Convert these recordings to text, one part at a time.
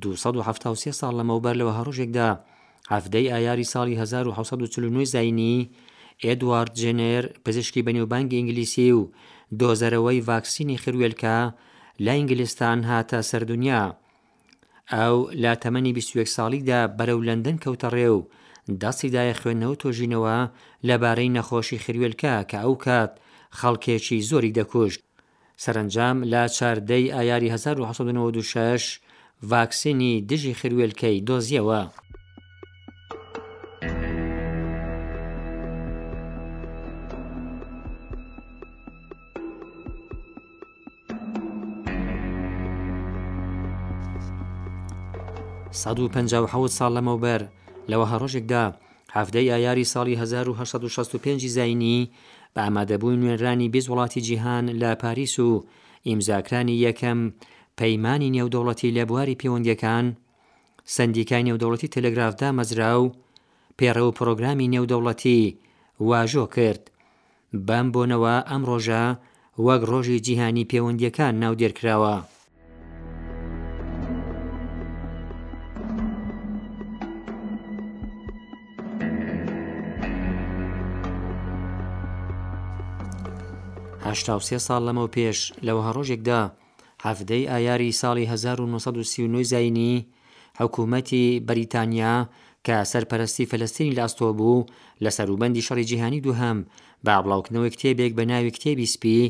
دوو سەد و حەفتا و سێ ساڵ لەمەوبەر لە وەها ڕۆژێکدا هەڤدەی ئایاری ساڵی هەزار و حەوت سەد و چل و نۆی زایینی، ئێدوارد جێنێر پزیشکی بەنێوبانگی ئینگلیسی و دۆزەرەوەی ڤاکسینی خروێلکە لە ئینگلستان هاتە سەر دونیا. ئەو لە تەمەنی بیست و یەک ساڵیدا بەرەو لەندەن کەوتە ڕێ و دەستی دایە خوێندنەوە تۆژینەوە لەبارەی نەخۆشی خروێلکە کە ئەوکات خەڵکێکی زۆری دەکوشت. سەرەنجام لە چاردە ی ئایاری هەزار و هەشت سەد و نەوەد و شەش ڤاکسینی دژی خروێلکەی دۆزیەوە. سەد و پەنجا و حەوت ساڵ لەمەوبەر لە وەها ڕۆژێکدا حەڤدە ی ئایاری ساڵی هەزار و هەشت سەد و شەست و پێنج ی زاینی بە ئامادەبووی نوێنرانی بیست وڵاتی جیهان لە پاریس و ئیمزاکرانی یەکەم پەیمانی نێودەوڵەتی لە بواری پێوەندییەکان، سەندیکای نێودەوڵەتی تەلەگراف دامەزرا و پەیڕەو پرۆگرامی نێودەوڵەتی واژۆ کرد. بەم بۆنەوە ئەم ڕۆژە وەک ڕۆژی جیهانی پێوەندییەکان ناودێر کراوە. هەشتا و سێ ساڵ لەمەوپێش لە وەها ڕۆژێکدا، حەڤدە ی ئایاری ساڵی هەزار و نۆ سەد و سی و نۆ زایینی، حکوومەتی بەریتانیا کە سەرپەرەستی فەلەستینی لە ئەستۆ بوو، لە سەروبەندی شەڕی جیهانی دووهەم، بە بڵاوکردنەوەی کتێبێک بە ناوی کتێبی سپی،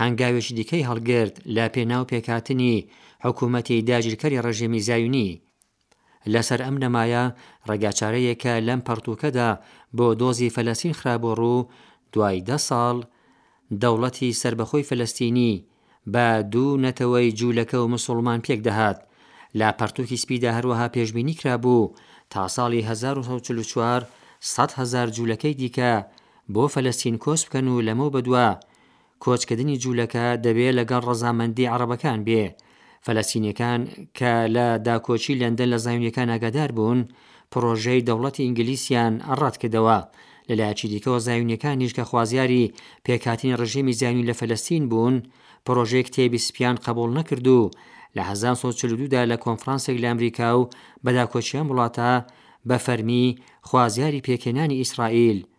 هەنگاوێکی دیکەی هەڵگرت لە پێناو پێکهاتنی حکوومەتی داگیرکەری ڕژێمی زایونی. لەسەر ئەم نەمایە ڕێگاچارەیەک کە لەم پەڕتووکەدا بۆ دۆزی فەلەستین خرابۆ ڕوو، دوای دە ساڵ دەوڵەتی سەربەخۆی فەلەستینی بە دوو نەتەوەی جوولەکە و مسوڵمان پێک دەهات. لە پەڕتووکی سپیدا هەروەها پێشبینی کرابوو تا ساڵی هەزار و سەد و چل و چوار سەد هەزار جوولەکەی دیکە بۆ فەلەستین کۆچ بکەن و لەمەو بەدوا کۆچکردنی جولەکە دەبێ لەگەڵ ڕەزامەندی عەڕەبەکان بێ. فەلەستینیەکان کە لە داکۆکی لەندەن لە زایونیەکان ئاگادار بوون، پڕۆژەی دەوڵەتی ئینگلیسیان ڕەت کردەوە. لە لایەکی دیکەوە زایونیەکانیش کە خوازیاری پێکهاتنی ڕژێمی زایونی لە فەلەستین بوون، پڕۆژەی کتێبی سپیان قەبوڵ نەکرد و لە هەزار و نۆ سەد و چل و دوو دا لە کۆنفڕانسێک لە ئەمریکا و بە داکۆکی ئەم وڵاتە بە فەرمی خوازیاری پێکهێنانی ئیسڕائیل